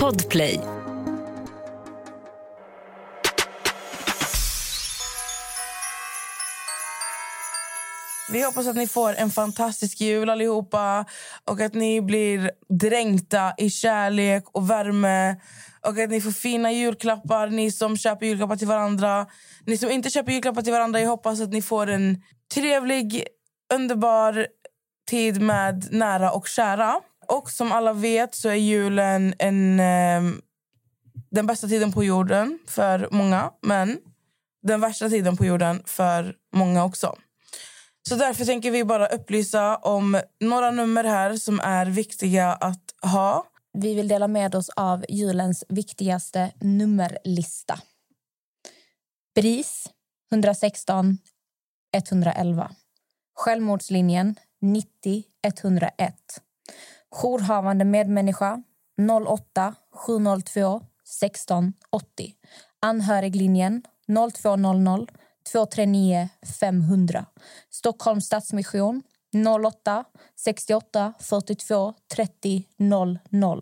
Podplay. Vi hoppas att ni får en fantastisk jul allihopa och att ni blir dränkta i kärlek och värme och att ni får fina julklappar, ni som köper julklappar till varandra. Ni som inte köper julklappar till varandra, jag hoppas att ni får en trevlig, underbar tid med nära och kära. Och som alla vet så är julen en, eh, den bästa tiden på jorden för många, men den värsta tiden på jorden för många också. Så därför tänker vi bara upplysa om några nummer här som är viktiga att ha. Vi vill dela med oss av julens viktigaste nummerlista. BRIS 116 111. Självmordslinjen 90 101. Jourhavande medmänniska 08 702 16 80. Anhöriglinjen 0200 239 500. Stockholms Stadsmission 08 68 42 30 00.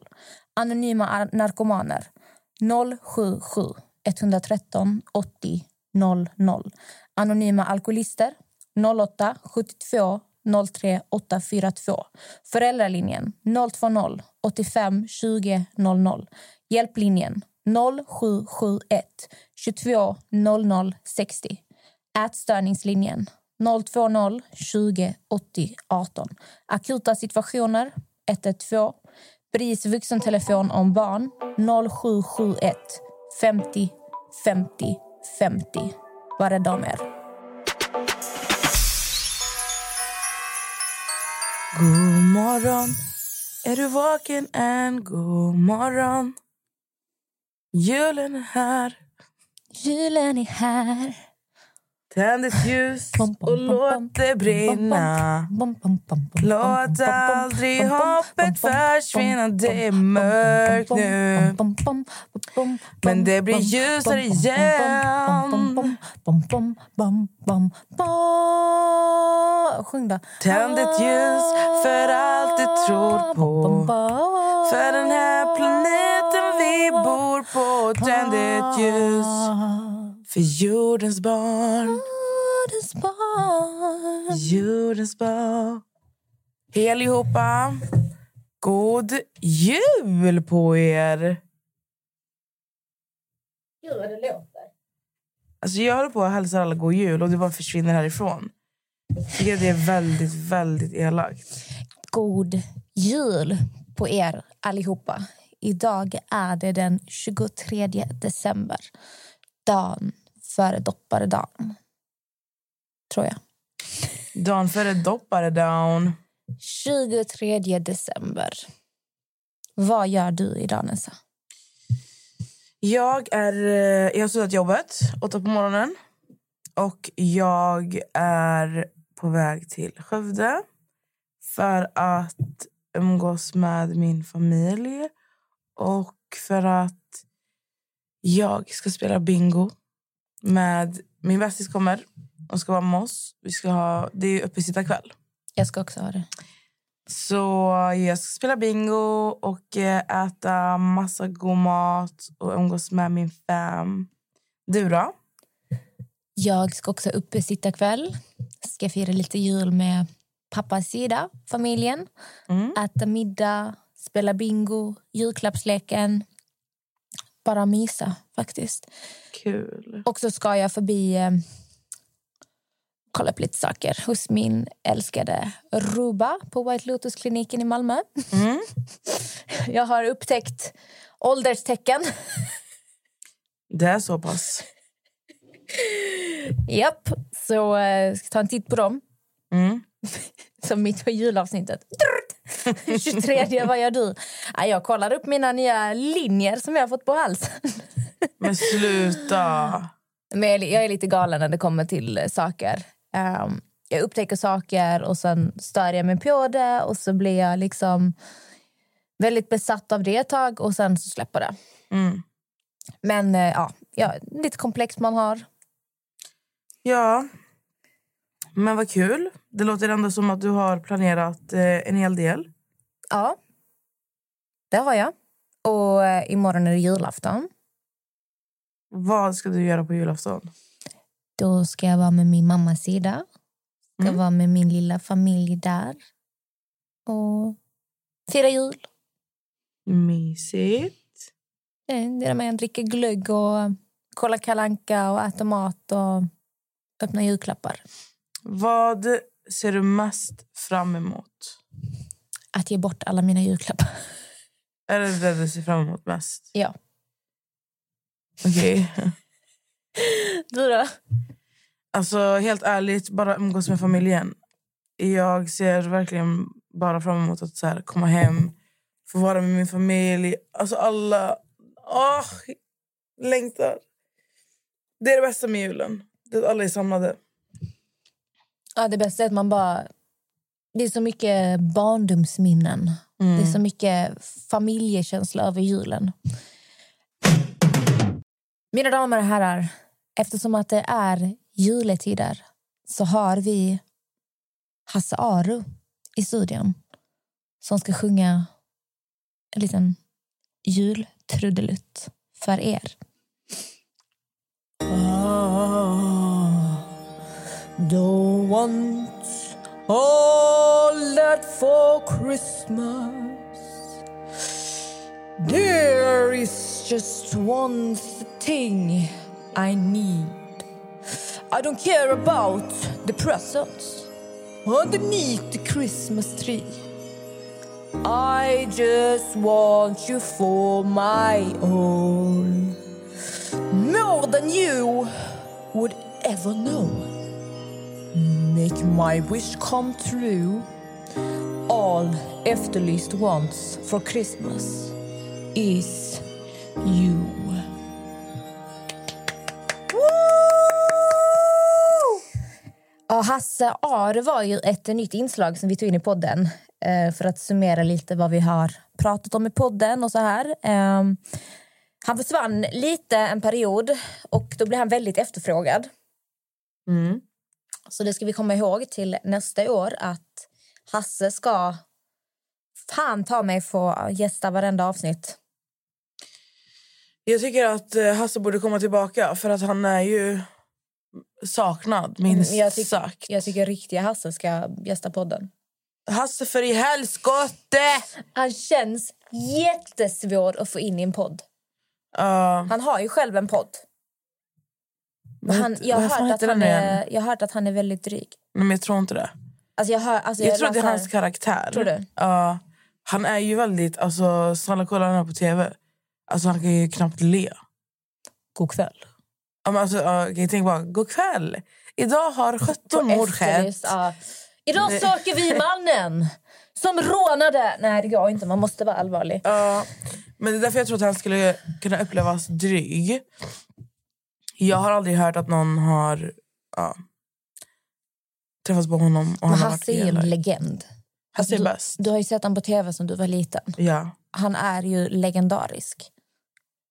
Anonyma narkomaner 077 113 80 00. Anonyma alkoholister 08 72 03842. Föräldralinjen 020 85 20 00. Hjälplinjen 0771 22 00 60. Ätstörningslinjen 020 20 80 18. Akuta situationer 112. BRIS vuxentelefon om barn 0771 50 50 50. Var rädda om er. God morgon, är du vaken än? God morgon. Julen är här. Julen är här. Tänd ett ljus och låt det brinna. Låt aldrig hoppet försvinna. Det är mörkt nu, men det blir ljusare igen. Sjung då. Tänd ett ljus för allt du tror på. För den här planeten vi bor på. Tänd ett ljus för jordens barn. Jordens barn. Jordens barn. Hej allihopa. God jul på er. Gud vad det låter. Alltså jag håller på att hälsa alla god jul och du bara försvinner härifrån. Jag tycker att det är väldigt, väldigt elakt. God jul på er allihopa. Idag är det den 23 december. Dagen före dopparedagen. Tror jag. Dagen före dopparedagen. 23 december. Vad gör du idag, Nessa? Jag, är, eh, jag har slutat jobbet åtta på morgonen. Och jag är på väg till Skövde för att umgås med min familj och för att jag ska spela bingo med min bästis kommer och ska vara med oss. Vi ska ha, det är uppesittarkväll. Jag ska också ha det. Så jag ska spela bingo och eh, äta massa god mat och umgås med min fam. Du då? Jag ska också uppesittarkväll. Ska fira lite jul med pappas sida, familjen. Mm. Äta middag, spela bingo, julklappsleken. Bara mysa, faktiskt. Kul. Och så ska jag förbi eh, kolla på lite saker hos min älskade Ruba på White Lotus-kliniken i Malmö. Mm. Jag har upptäckt ålderstecken. Det är så pass. Japp, så eh, ska ta en titt på dem. Mm. Som mitt på julavsnittet. 23, vad gör du? Ja, jag kollar upp mina nya linjer som jag har fått på halsen. Men sluta. Men jag är, lite galen när det kommer till saker. Ehm, jag upptäcker saker och sen stör jag mig på det och så blir jag liksom väldigt besatt av det ett tag och sen så släpper det. Mm. Men eh, ja, ja, lite komplext man har. Ja. Men vad kul. Det låter ändå som att du har planerat eh, en hel del. Ja. Det har jag. Och eh, imorgon är det julafton. Vad ska du göra på julafton? Då ska jag vara med min mammas sida. Ska Mm. vara med min lilla familj där. Och fira jul. Mysigt. Det är där man dricker glögg och kollar kalanka och äter mat och öppnar julklappar. Vad ser du mest fram emot? Att ge bort alla mina julklappar. Är det det du ser fram emot mest? Ja. Okej. Du då? Alltså helt ärligt, bara umgås med familjen. Jag ser verkligen bara fram emot att så här, komma hem, få vara med min familj. Alltså alla... Åh, längtar. Det är det bästa med julen. Det är att alla är samlade. Ja, det bästa är att man bara... Det är så mycket barndomsminnen. Mm. Det är så mycket familjekänsla över julen. Mina damer och herrar, eftersom att det är juletider så har vi Hasse Aro i studion som ska sjunga en liten jultrudelutt för er. Don't want all that for Christmas. There is just one thing I need. I don't care about the presents underneath the Christmas tree. I just want you for my own. More than you would ever know. Make my wish come true. All efterlyst wants for Christmas is you. Ja, Hasse Ar var ju ett nytt inslag som vi tog in i podden eh, för att summera lite vad vi har pratat om i podden och så här. Eh, han försvann lite en period och då blev han väldigt efterfrågad. Mm. Så det ska vi komma ihåg till nästa år att Hasse ska fan ta mig få gästa varenda avsnitt. Jag tycker att eh, Hasse borde komma tillbaka för att han är ju saknad, minst Mm, Jag tycker- sagt. Jag tycker riktiga Hasse ska gästa podden. Hasse för i helskotte! Han känns jättesvår att få in i en podd. Ja, Han har ju själv en podd. Han, jag, har hört att han är, jag har hört att han är väldigt dryg. men jag tror inte det. Alltså jag, hör, alltså Jag tror det är hans karaktär. Tror du? Ja, han är ju väldigt... Alltså, snälla kolla den här på tv. Alltså, han kan ju knappt le. God kväll. Ja, men alltså, ja, okej, tänk bara, god kväll. Idag har 17 mord skett. Ja. Idag söker vi mannen som rånade... Nej, det går inte. Man måste vara allvarlig. Ja, men det är därför jag tror att han skulle kunna upplevas dryg. Jag har aldrig hört att någon har ja, träffats på honom och han Hasse är ju en legend. Hasse du, bäst. du har ju sett honom på tv som du var liten. Ja, Han är ju legendarisk.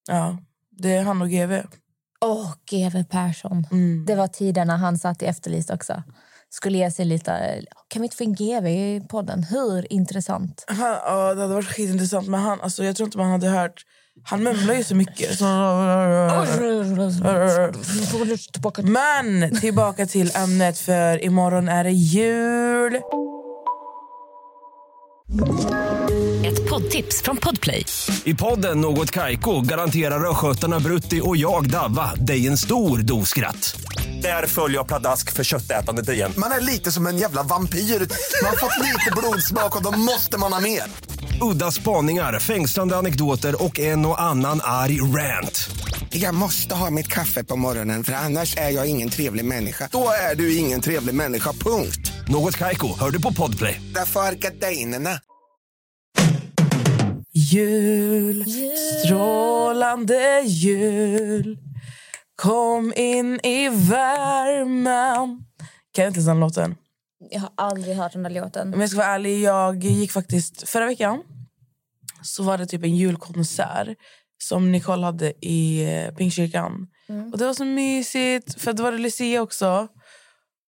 ja, det är han och GV. Åh, GW Persson. Mm. Det var tiden när han satt i Efterlyst också. Skulle ge sig lite... Kan vi inte få in GW i podden? Hur intressant? Han, ja, det hade varit skitintressant, men han, alltså, jag tror inte man hade hört... Han mumlar ju så mycket. Så... Men tillbaka till ämnet, för imorgon är det jul. Ett poddtips från Podplay. I podden Något Kaiko garanterar östgötarna Brutti och jag, Davva, dig en stor dos skratt. Där följer jag pladask för köttätandet igen. Man är lite som en jävla vampyr. Man har fått lite blodsmak och då måste man ha mer. Udda spaningar, fängslande anekdoter och en och annan arg rant. Jag måste ha mitt kaffe på morgonen för annars är jag ingen trevlig människa. Då är du ingen trevlig människa, punkt. Något Kaiko, hör du på Podplay. Därför är gardinerna. Jul, strålande jul Kom in i värmen Kan jag inte den låten? Jag har aldrig hört den där låten. Om jag ska vara ärlig, jag gick faktiskt förra veckan så var det typ en julkonsert som Nicole hade i eh, Pingstkyrkan. Och det var så mysigt, för då var det Lucia också.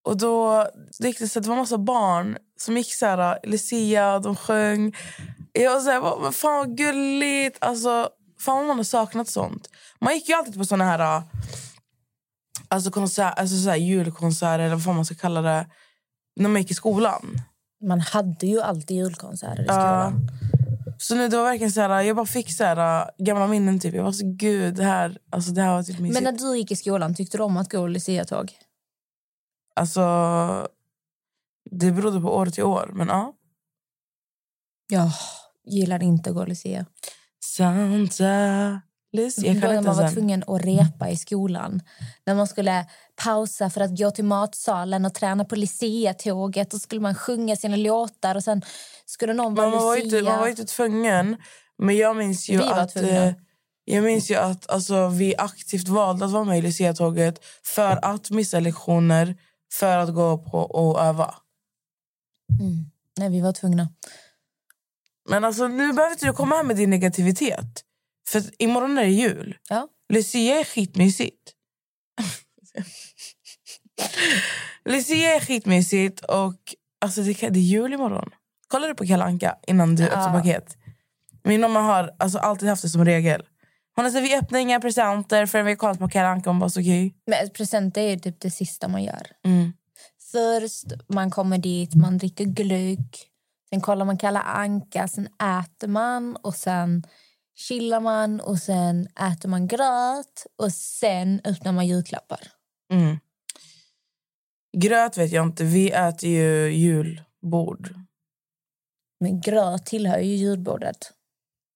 Och då det gick det så det var massa barn som gick så här, Lucia, de sjöng. Jag var så här, vad fan vad gulligt. Alltså, fan vad man har saknat sånt. Man gick ju alltid på såna här... Alltså, konsert, alltså så här, julkonserter, eller vad man ska kalla det. När man gick i skolan. Man hade ju alltid julkonserter i skolan. Så nu det var verkligen så här, jag bara fick så här, gamla minnen. Typ. Jag var så gud, det här, alltså, det här var typ mysigt. Men när du gick i skolan, tyckte du om att gå Lucia-tåg? Alltså, det berodde på år till år. Men ja. Jag gillade inte att gå Lucia. Santa Lucia. Jag Då kan inte man var tvungen att repa i skolan. När man skulle pausa för att gå till matsalen och träna på Lucia-tåget. Då skulle man sjunga sina låtar och sen skulle någon vara man var, Lucia. inte, man var inte tvungen. Men jag minns ju Vi att... eh, Jag minns ju att alltså, vi aktivt valde att vara med i Lucia-tåget för att missa lektioner, för att gå på och öva. Mm. Nej, vi var tvungna. Men alltså, nu behöver inte du komma här med din negativitet. För imorgon är det jul. Ja. Lucia är skitmysigt. Lucia är skitmysigt och alltså, det, det är jul imorgon. Kollar du på Kalle Anka innan du öppnar paket? Min mamma har alltså, alltid haft det som regel. Hon sagt vi öppnar inga presenter förrän vi har kollat på Kalle Anka. Hon bara så okej. Men presenter är typ det sista man gör. Mm. Först man kommer dit, man dricker glögg. Sen kollar man Kalla Anka, sen äter man och sen chillar man och sen äter man gröt och sen öppnar man julklappar. Mm. Gröt vet jag inte. Vi äter ju julbord. Men gröt tillhör ju julbordet.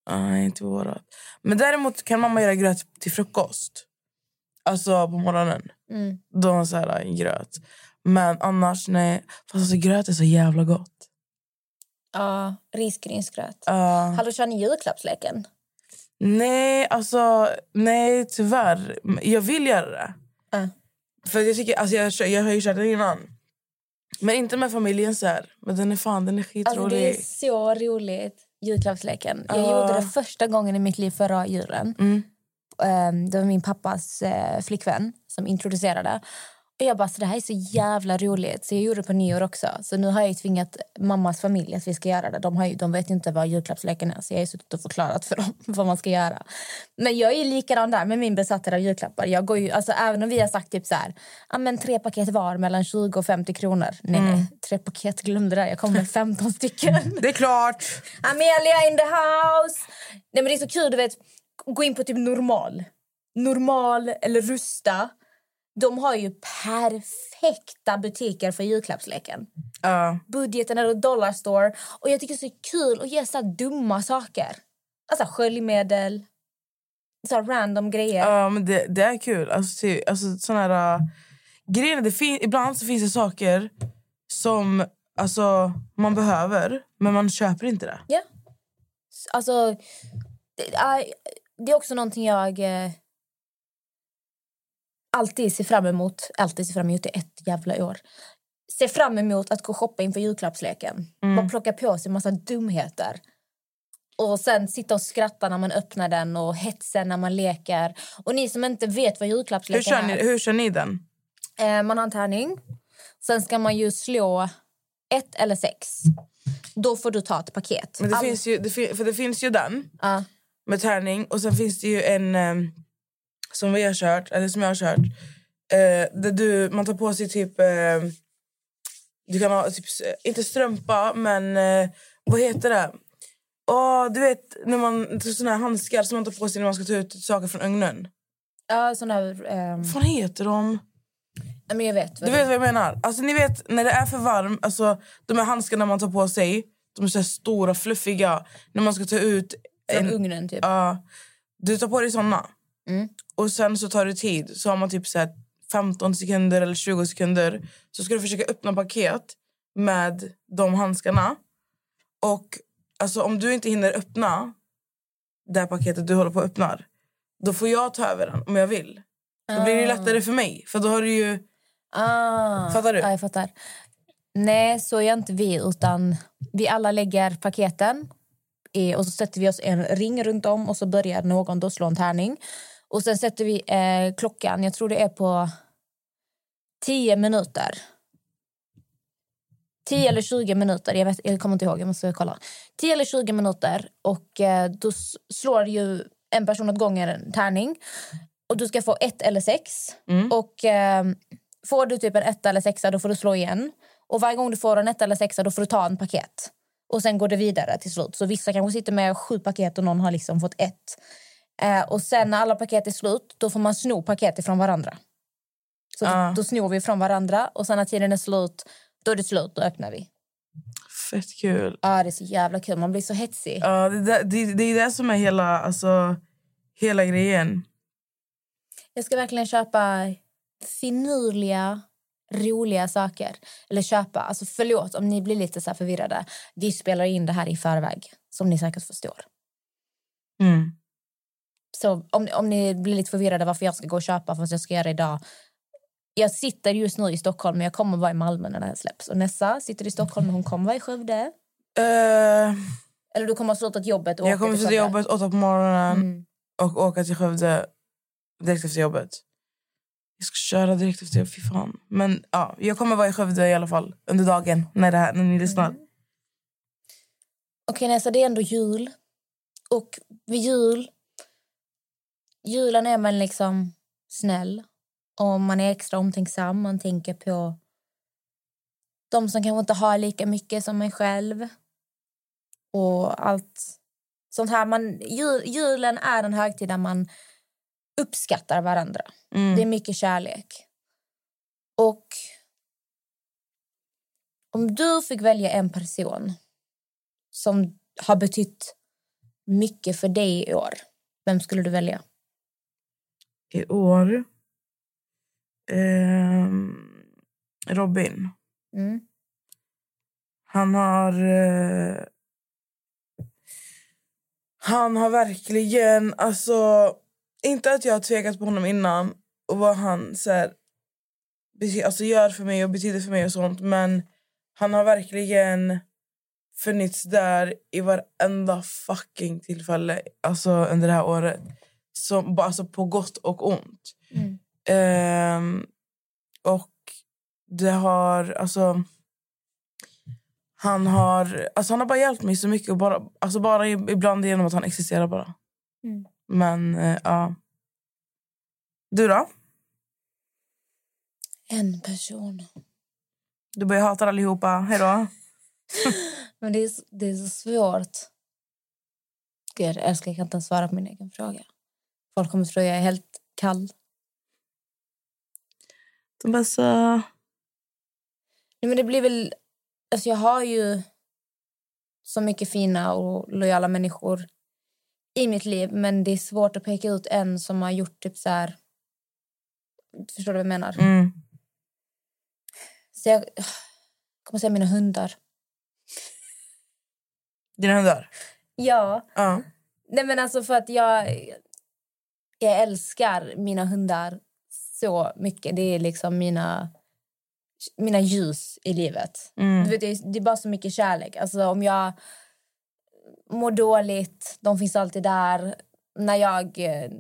Nej, inte vårat. Men däremot kan mamma göra gröt till frukost. Alltså på morgonen. Mm. Då har hon så här, en gröt. Men annars, nej. Fast alltså, gröt är så jävla gott. Ja, risgrynsgröt. Uh, Hallå, kör ni julklappsleken? Nej, alltså... Nej, tyvärr. Jag vill göra det. Ja. För jag, tycker, alltså, jag, jag har ju kört den innan. Men inte med familjen så här. Men den är fan, den är Alltså, skitrolig. det är så roligt. Julklappsleken. Jag Ja. gjorde det första gången i mitt liv förra julen. Mm. Ehm, Det var min pappas eh, flickvän som introducerade. Och jag bara, så det här är så jävla roligt. Så jag gjorde det på nyår också. Så nu har jag ju tvingat mammas familj att vi ska göra det. De, har ju, de vet inte vad julklappsleken är. Så jag har suttit och förklarat för dem vad man ska göra. Men jag är likadan där med min besatthet av julklappar. Jag går ju, alltså, även om vi har sagt typ så här, men tre paket var mellan 20 och 50 kronor. Nej, nej, tre paket glömde det. Jag kommer med 15 stycken. Det är klart. Amelia in the house! Nej, men det är så kul, du vet. Gå in på typ normal. Normal eller Rusta. De har ju perfekta butiker för julklappsleken. Ja. Budgeten är Dollar Store. Och jag tycker det är så kul att ge så dumma saker. Alltså sköljmedel. Så random grejer. Ja, men det, det är kul. Alltså, se- alltså, såna här, uh, grejer, det fin- ibland så finns det saker som alltså, man behöver, men man köper inte det. Ja. S- Alltså, det är, det är också någonting jag eh, alltid ser fram emot. Alltid ser fram emot i ett jävla år. Ser fram emot att gå och shoppa inför julklappsleken. Bara plocka på sig en massa dumheter. Och sen sitta och skratta när man öppnar den och hetsen när man leker. Och ni som inte vet vad Hur julklappsleken kör, är. ni, hur kör ni den? Eh, man har en tärning. Sen ska man ju slå ett eller sex. Då får du ta ett paket. Men det All- finns ju, det, fin- för det finns ju den Ja. med tärning och sen finns det ju en um, som vi har kört, eller som jag har kört. Uh, där du, man tar på sig typ... eh, du kan ha, typ, s- inte strömpa, men eh, vad heter det? Åh, du vet, när man, såna här handskar som man tar på sig när man ska ta ut saker från ugnen. Ja, sån här... ehm, Vad fan heter de? ja, men jag vet. Vad Du vet vad jag menar? Alltså, ni vet när det är för varmt, alltså, de här handskarna man tar på sig, de är så stora, fluffiga, när man ska ta ut... Från en- ugnen, typ. Ja. du tar på dig såna. Mm. Och sen så tar det tid. Så har man typ så här 15 sekunder eller 20 sekunder. Så ska du försöka öppna paket med de handskarna. Och alltså, om du inte hinner öppna det paketet du håller på att öppna, då får jag ta över den om jag vill. Då blir det lättare för mig. För då har du ju... Ah. Fattar du? Ja, jag fattar. Nej, så gör inte vi. Utan vi alla lägger paketen och så sätter vi oss en ring runt om och så börjar någon då slå en tärning. Och sen sätter vi eh, klockan, jag tror det är på 10 minuter. 10 eller 20 minuter. Jag, vet, jag kommer inte ihåg, jag måste kolla. 10 eller 20 minuter och eh, då slår ju en person åt gången en tärning. Och du ska få ett eller sex. Och eh, får du typ en etta eller sexa då får du slå igen. Och varje gång du får en etta eller sexa då får du ta en paket. Och sen går det vidare till slut. Så vissa kanske sitter med sju paket och någon har liksom fått ett. Eh, och sen när alla paket är slut då får man sno paket ifrån varandra. Så Ah. då, då snor vi från varandra och sen när tiden är slut då är det slut, då öppnar vi. Fett kul. Ja, det är så jävla kul. Man blir så hetsig. Ja, det, där- det, det är det som är hela, alltså, hela grejen. Jag ska verkligen köpa finurliga, roliga saker. Eller köpa, alltså förlåt om ni blir lite så förvirrade. Vi spelar in det här i förväg, som ni säkert förstår. Mm. Så om, om ni blir lite förvirrade varför jag ska gå och köpa fast jag ska göra det idag. Jag sitter just nu i Stockholm men jag kommer vara i Malmö när det här släpps. Och Nessa sitter i Stockholm men hon kommer vara i Skövde. Eh, Eller du kommer ha slutat jobbet och jag kommer till sluta jobbet åtta på morgonen Mm. och åka till Skövde direkt efter jobbet. Jag ska köra direkt efter jobbet, fy fan. Men ja, jag kommer vara i Skövde i alla fall under dagen när, det här, när ni lyssnar. Okej Nessa, det är ändå jul. Och vid jul... Julen är man liksom snäll. Och man är extra omtänksam. Man tänker på de som kanske inte har lika mycket som en själv. Och allt sånt här. Man, jul, julen är en högtid där man uppskattar varandra. Mm. Det är mycket kärlek. Och om du fick välja en person som har betytt mycket för dig i år, vem skulle du välja? I år... ehm, Robin. Mm. Han har... eh, han har verkligen... Alltså, inte att jag har tvekat på honom innan och vad han så här, alltså, gör för mig och betyder för mig och sånt. Men han har verkligen funnits där i varenda fucking tillfälle alltså, under det här året. Som, alltså, på gott och ont. Mm. Ehm, och det har... Alltså, han har, alltså han har bara hjälpt mig så mycket. Och bara, alltså bara ibland genom att han existerar bara. Mm. Men eh, ja. Du då? En person. Du börjar hata allihopa. Hej då. Men det är, det är så svårt. Gud, jag älskar jag kan inte ens svara på min egen fråga. Folk kommer tro jag är helt kall. De bara så... Nej, men det blir väl... Alltså jag har ju så mycket fina och lojala människor i mitt liv men det är svårt att peka ut en som har gjort typ så här... Förstår du vad jag menar? Mm. Så jag kommer säga mina hundar. Dina hundar? Ja. Ja. Nej men alltså för att jag... Jag älskar mina hundar så mycket. Det är liksom mina, mina ljus i livet. Mm. Du vet, det, är, bara så mycket kärlek. Alltså, om jag mår dåligt, de finns alltid där. När jag... eh,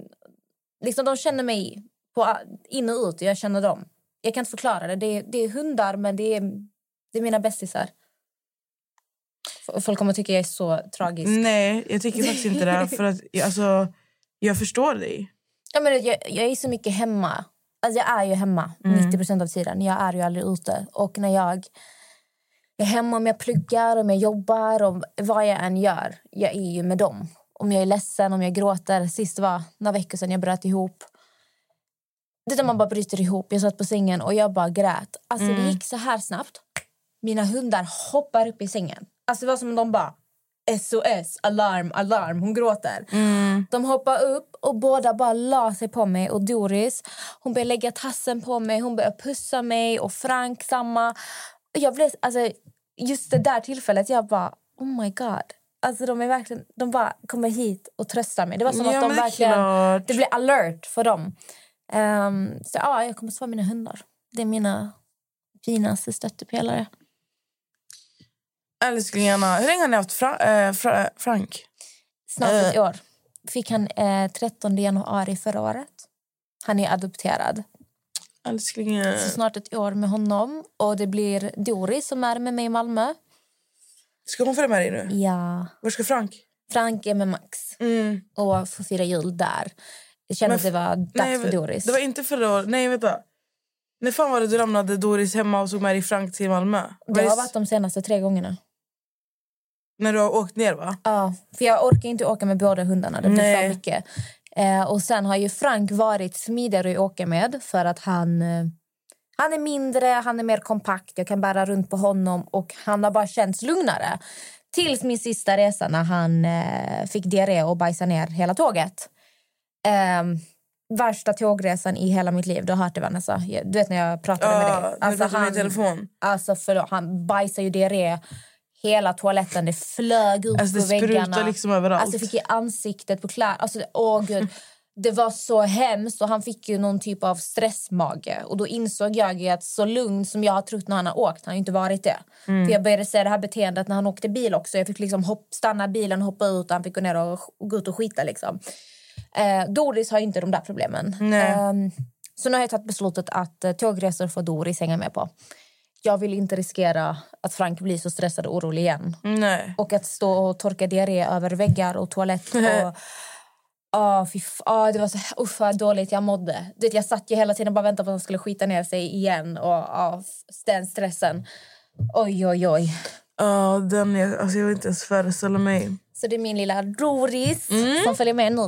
Liksom, de känner mig på in och ut jag känner dem. Jag kan inte förklara det. Det är, det är hundar, men det är, det är mina bästisar. Folk kommer tycka jag är så tragisk. Nej, jag tycker faktiskt inte det. För att, alltså, jag förstår dig. Ja, men jag, jag är så mycket hemma. Alltså jag är ju hemma 90% av tiden. Jag är ju aldrig ute. Och när jag är hemma, om jag pluggar, om jag jobbar och vad jag än gör, jag är ju med dem. Om jag är ledsen, om jag gråter. Sist var några veckor sedan jag bröt ihop. Det är när man bara bryter ihop. Jag satt på sängen och jag bara grät. Alltså det gick så här snabbt. Mina hundar hoppar upp i sängen. Alltså det var som om de bara SOS, alarm, alarm. Hon gråter. De hoppar upp och båda bara la sig på mig. Och Doris hon började lägga tassen på mig, hon började pussa mig. Och Frank samma. Jag blev, alltså, just det där tillfället, jag bara... Oh my god. Alltså de är verkligen, de bara kommer hit och tröstar mig. Det var som Ja, att de verkligen... klart. Det blev alert för dem. Ehm, så ja, jag kommer svara mina hundar. Det är mina finaste stöttepelare. Älsklingarna, hur länge har ni haft Fra, eh, Fra, Frank? Snart ett år. Fick han eh, 13 januari förra året. Han är adopterad. älsklingen. Så snart ett år med honom. Och det blir Doris som är med mig i Malmö. Ska hon följa med dig nu? Ja. Var ska Frank? Frank är med Max Mm. och får fira jul där. Jag kände att det var dags Nej, för Doris. Det var inte förra året. Nej, vänta. När fan var det du lämnade Doris hemma och såg med dig Frank till Malmö? Det har varit de senaste tre gångerna. När du har åkt ner, va? Ja, för jag orkar inte åka med båda hundarna. Det blir för mycket. Eh, och sen har ju Frank varit smidigare att åka med för att han, eh, han är mindre, han är mer kompakt. Jag kan bära runt på honom och han har bara känts lugnare. Tills min sista resa när han eh, fick diarré och bajsade ner hela tåget. Eh, värsta tågresan i hela mitt liv. Du har hört det, Vanessa. Du vet när jag pratade med Ja, dig. när du pratade med telefon. Alltså förlåt, han bajsade ju diarré hela toaletten. Det flög upp Alltså, det på väggarna. liksom överallt. Alltså fick i ansiktet, på kläder. Alltså, åh gud. Det var så hemskt och han fick ju någon typ av stressmage. Och då insåg jag att så lugn som jag har trott när han har åkt, han har inte varit det. Mm. För jag började se det här beteendet när han åkte bil också. Jag fick liksom hopp, stanna bilen, hoppa ut och han fick gå ner och, och gå ut och skita liksom. Eh, Doris har inte de där problemen. Ehm, så nu har jag tagit beslutet att eh, tågresor får Doris hänga med på. Jag vill inte riskera att Frank blir så stressad och orolig igen. Nej. Och att stå och torka diarré över väggar och toalett. Och, ah, fy ah, det var så usch, vad dåligt jag mådde. Du vet, jag satt ju hela tiden bara väntade på att han skulle skita ner sig igen. Och f- den stressen. Oj, oj, oj. Ja, den är, alltså jag vill inte ens föreställa mig. Så det är min lilla Doris Mm. som följer med nu.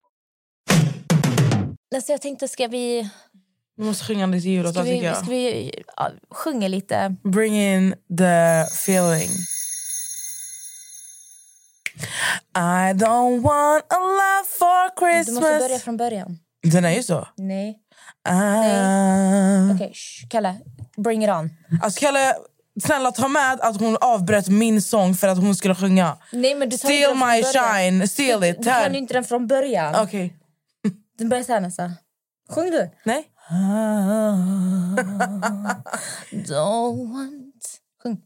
Alltså jag tänkte, ska vi, Vi måste sjunga lite jullåtar tycker jag. ska vi ja, sjunga lite? Bring in the feeling. I don't want a love for Du måste börja Christmas. från början. Den är ju så. Nej. Ah. Okej, shh, Kalle. Bring it on. Alltså Kalle, snälla ta med att hon avbröt min sång för att hon skulle sjunga. Nej, men du tar Steal my shine, steal it. Du kan inte den från början. Okej. Den börjar så här nästan. Sjung du. Nej. Don't want... Sjung.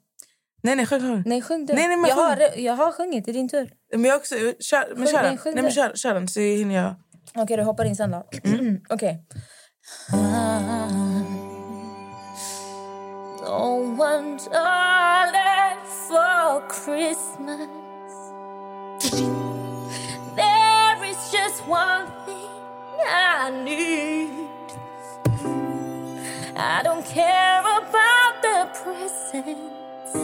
Nej, nej, sjung, sjung. Nej, sjung du. Nej, nej, men jag, sjung. har, jag har sjungit, det är din tur. Men jag också, kör, men Sjung kör den, Nej, men kör, kör den så hinner jag. Okej, du hoppar in sen då. Okej. Don't want all that for Christmas. There is just one I need. I don't care about the presents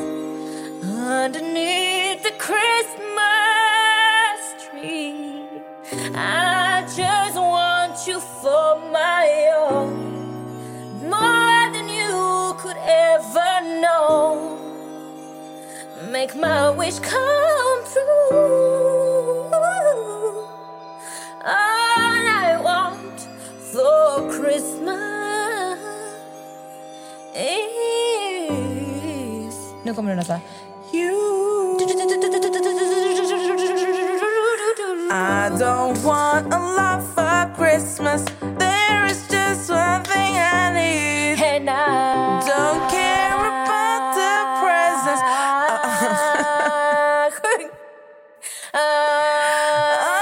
underneath the Christmas tree. I just want you for my own, more than you could ever know. Make my wish come Nu kommer den nästa. I don't want a lot for Christmas. There is just one thing I need. And I Don't care about the presents.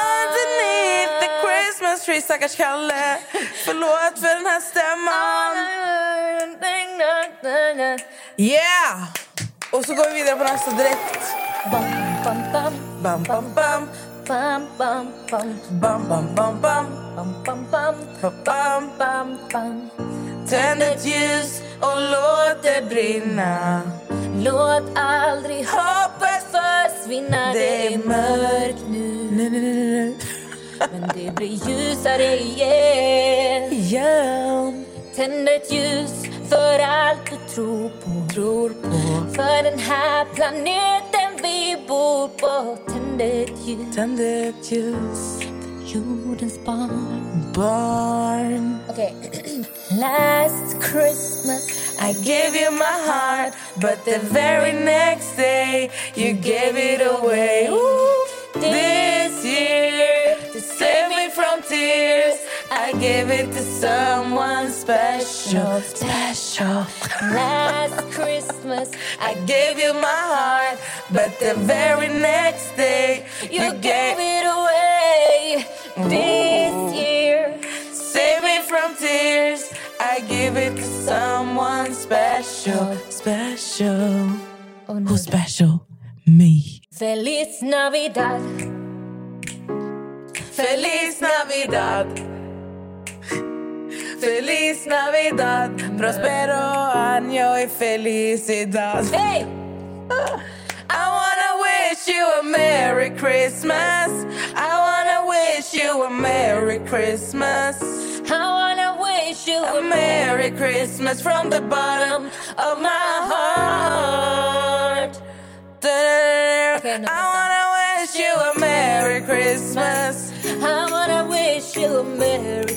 Underneath the Christmas tree, stackars Kalle. Förlåt för den här stämman. Yeah! Och så går vi vidare på nästa direkt. Bam, bam, bam, Bam, bam, bam. bam, bam, bam, Bam, bam, bam, bam. bam, bam, bam, Bam, bam. bam. Tänd ett ljus och låt det brinna. Låt aldrig hoppet försvinna Det är mörkt nu. Men det blir ljusare igen Igen. Tänd ett ljus för allt du tror på Tror på. För den här planeten vi bor på Tänd ett ljus Tänd ett ljus. jordens barn. Barn. Okej. Last Christmas I gave you my heart, but the very next day you gave it away. Ooh, this year, to save me from tears, I gave it to someone special, special. Last Christmas I gave you my heart, but the very next day you gave it away. This year Save me from tears. I give it to someone special, special. Oh, no. Who's special? Me. Feliz Navidad Feliz Navidad. Feliz Navidad. Prospero año y felicidad. Hey! I wanna wish you a Merry Christmas. I wanna wish you a Merry Christmas. I wanna wish you A Merry Christmas from the bottom of my heart. I wanna wish you a Merry Christmas. I wanna wish you a Merry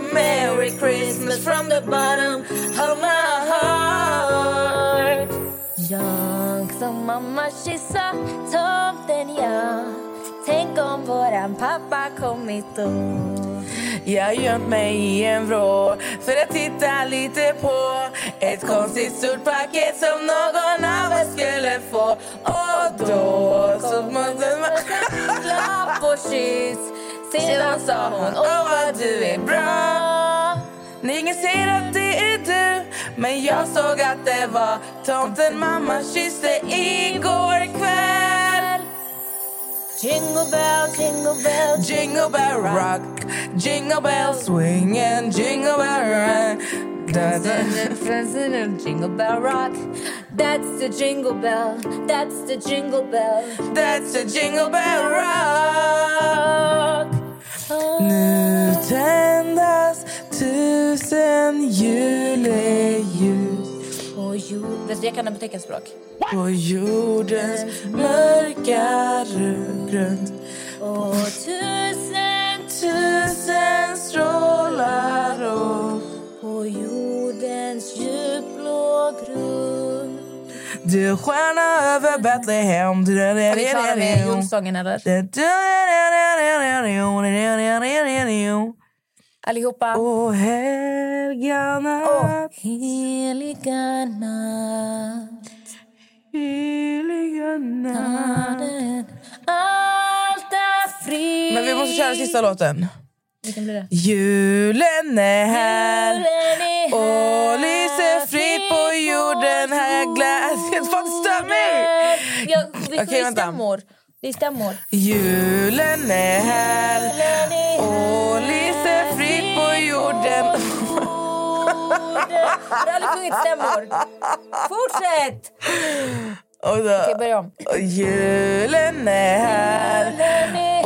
a Merry Christmas from the bottom of my heart. Jag som mamma kyssa tomten jag Tänk om våran pappa kommit då Jag gömt mig i en vrå för att titta lite på ett konstigt stort paket som någon av oss skulle få. Och då så måste man... Klapp och kyss sedan sa hon Åh vad du är bra. Ingen ser att det är du Men jag såg att det var tomten mamma kysste igår kväll. Jingle bell, jingle bell Jingle bell rock. Jingle bell swing and jingle bell rock Da, da. Jingle bell rock. That's the jingle bell That's the jingle bell. That's the jingle bell rock. Nu tändas tusen juleljus. På jord... Jag kan på teckenspråk. På jordens mörka grund Och tusen Tusen strålar upp på jordens djupblå grund. Du stjärna över Betlehem. Ska vi klara med julsången eller? Allihopa. Och helga natt, heliga natt heliga natt Allt är frid Men vi måste köra sista låten. Vilken blir det? Julen är här Julen och lyser fritt på jorden här glädjen... Fan, stör mig! Okej, ju vänta. stämmor. Det är stämmor. Julen är här och lyser fritt på jorden Har du aldrig sjungit stämmor? Fortsätt! och Okej, börja om. Julen är här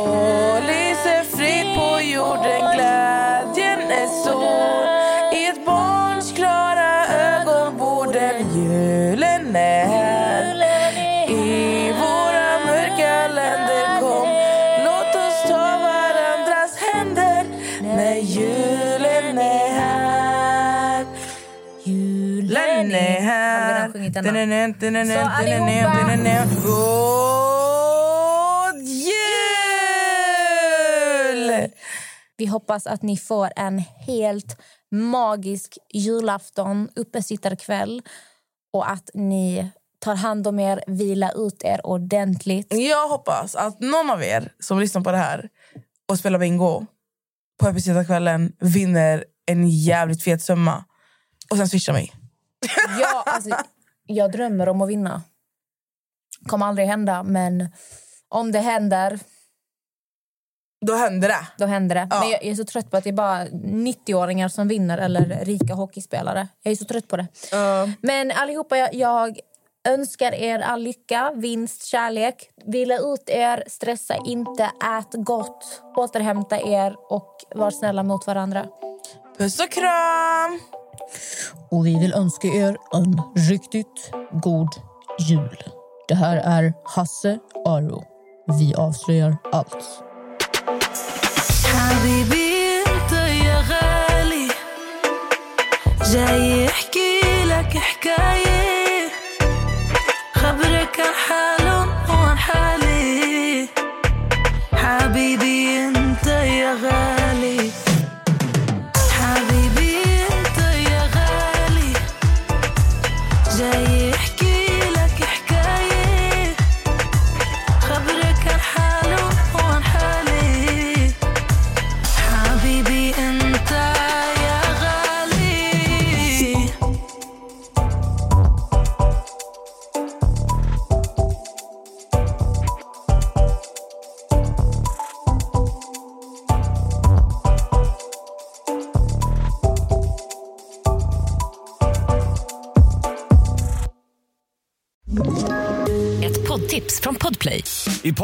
Så allihopa. God jul! Vi hoppas att ni får en helt magisk julafton, uppesittarkväll och att ni tar hand om er, vila ut er ordentligt. Jag hoppas att någon av er som lyssnar på det här och spelar bingo på Epicedarkvällen vinner en jävligt fet summa och sen swishar mig. Ja, alltså, jag drömmer om att vinna. kommer aldrig hända, men om det händer, Då händer det. då händer det. Ja. Men jag, är så trött på att det är bara 90-åringar som vinner eller rika hockeyspelare. Jag är så trött på det. Men allihopa, jag, jag önskar er all lycka, vinst, kärlek. Vila ut er, stressa inte, ät gott, återhämta er och var snälla mot varandra. Puss och kram! Och vi vill önska er en riktigt god jul. Det här är Hasse Aro. Vi avslöjar allt. حبيبي انت يا غالي جاي يحكي لك حكاية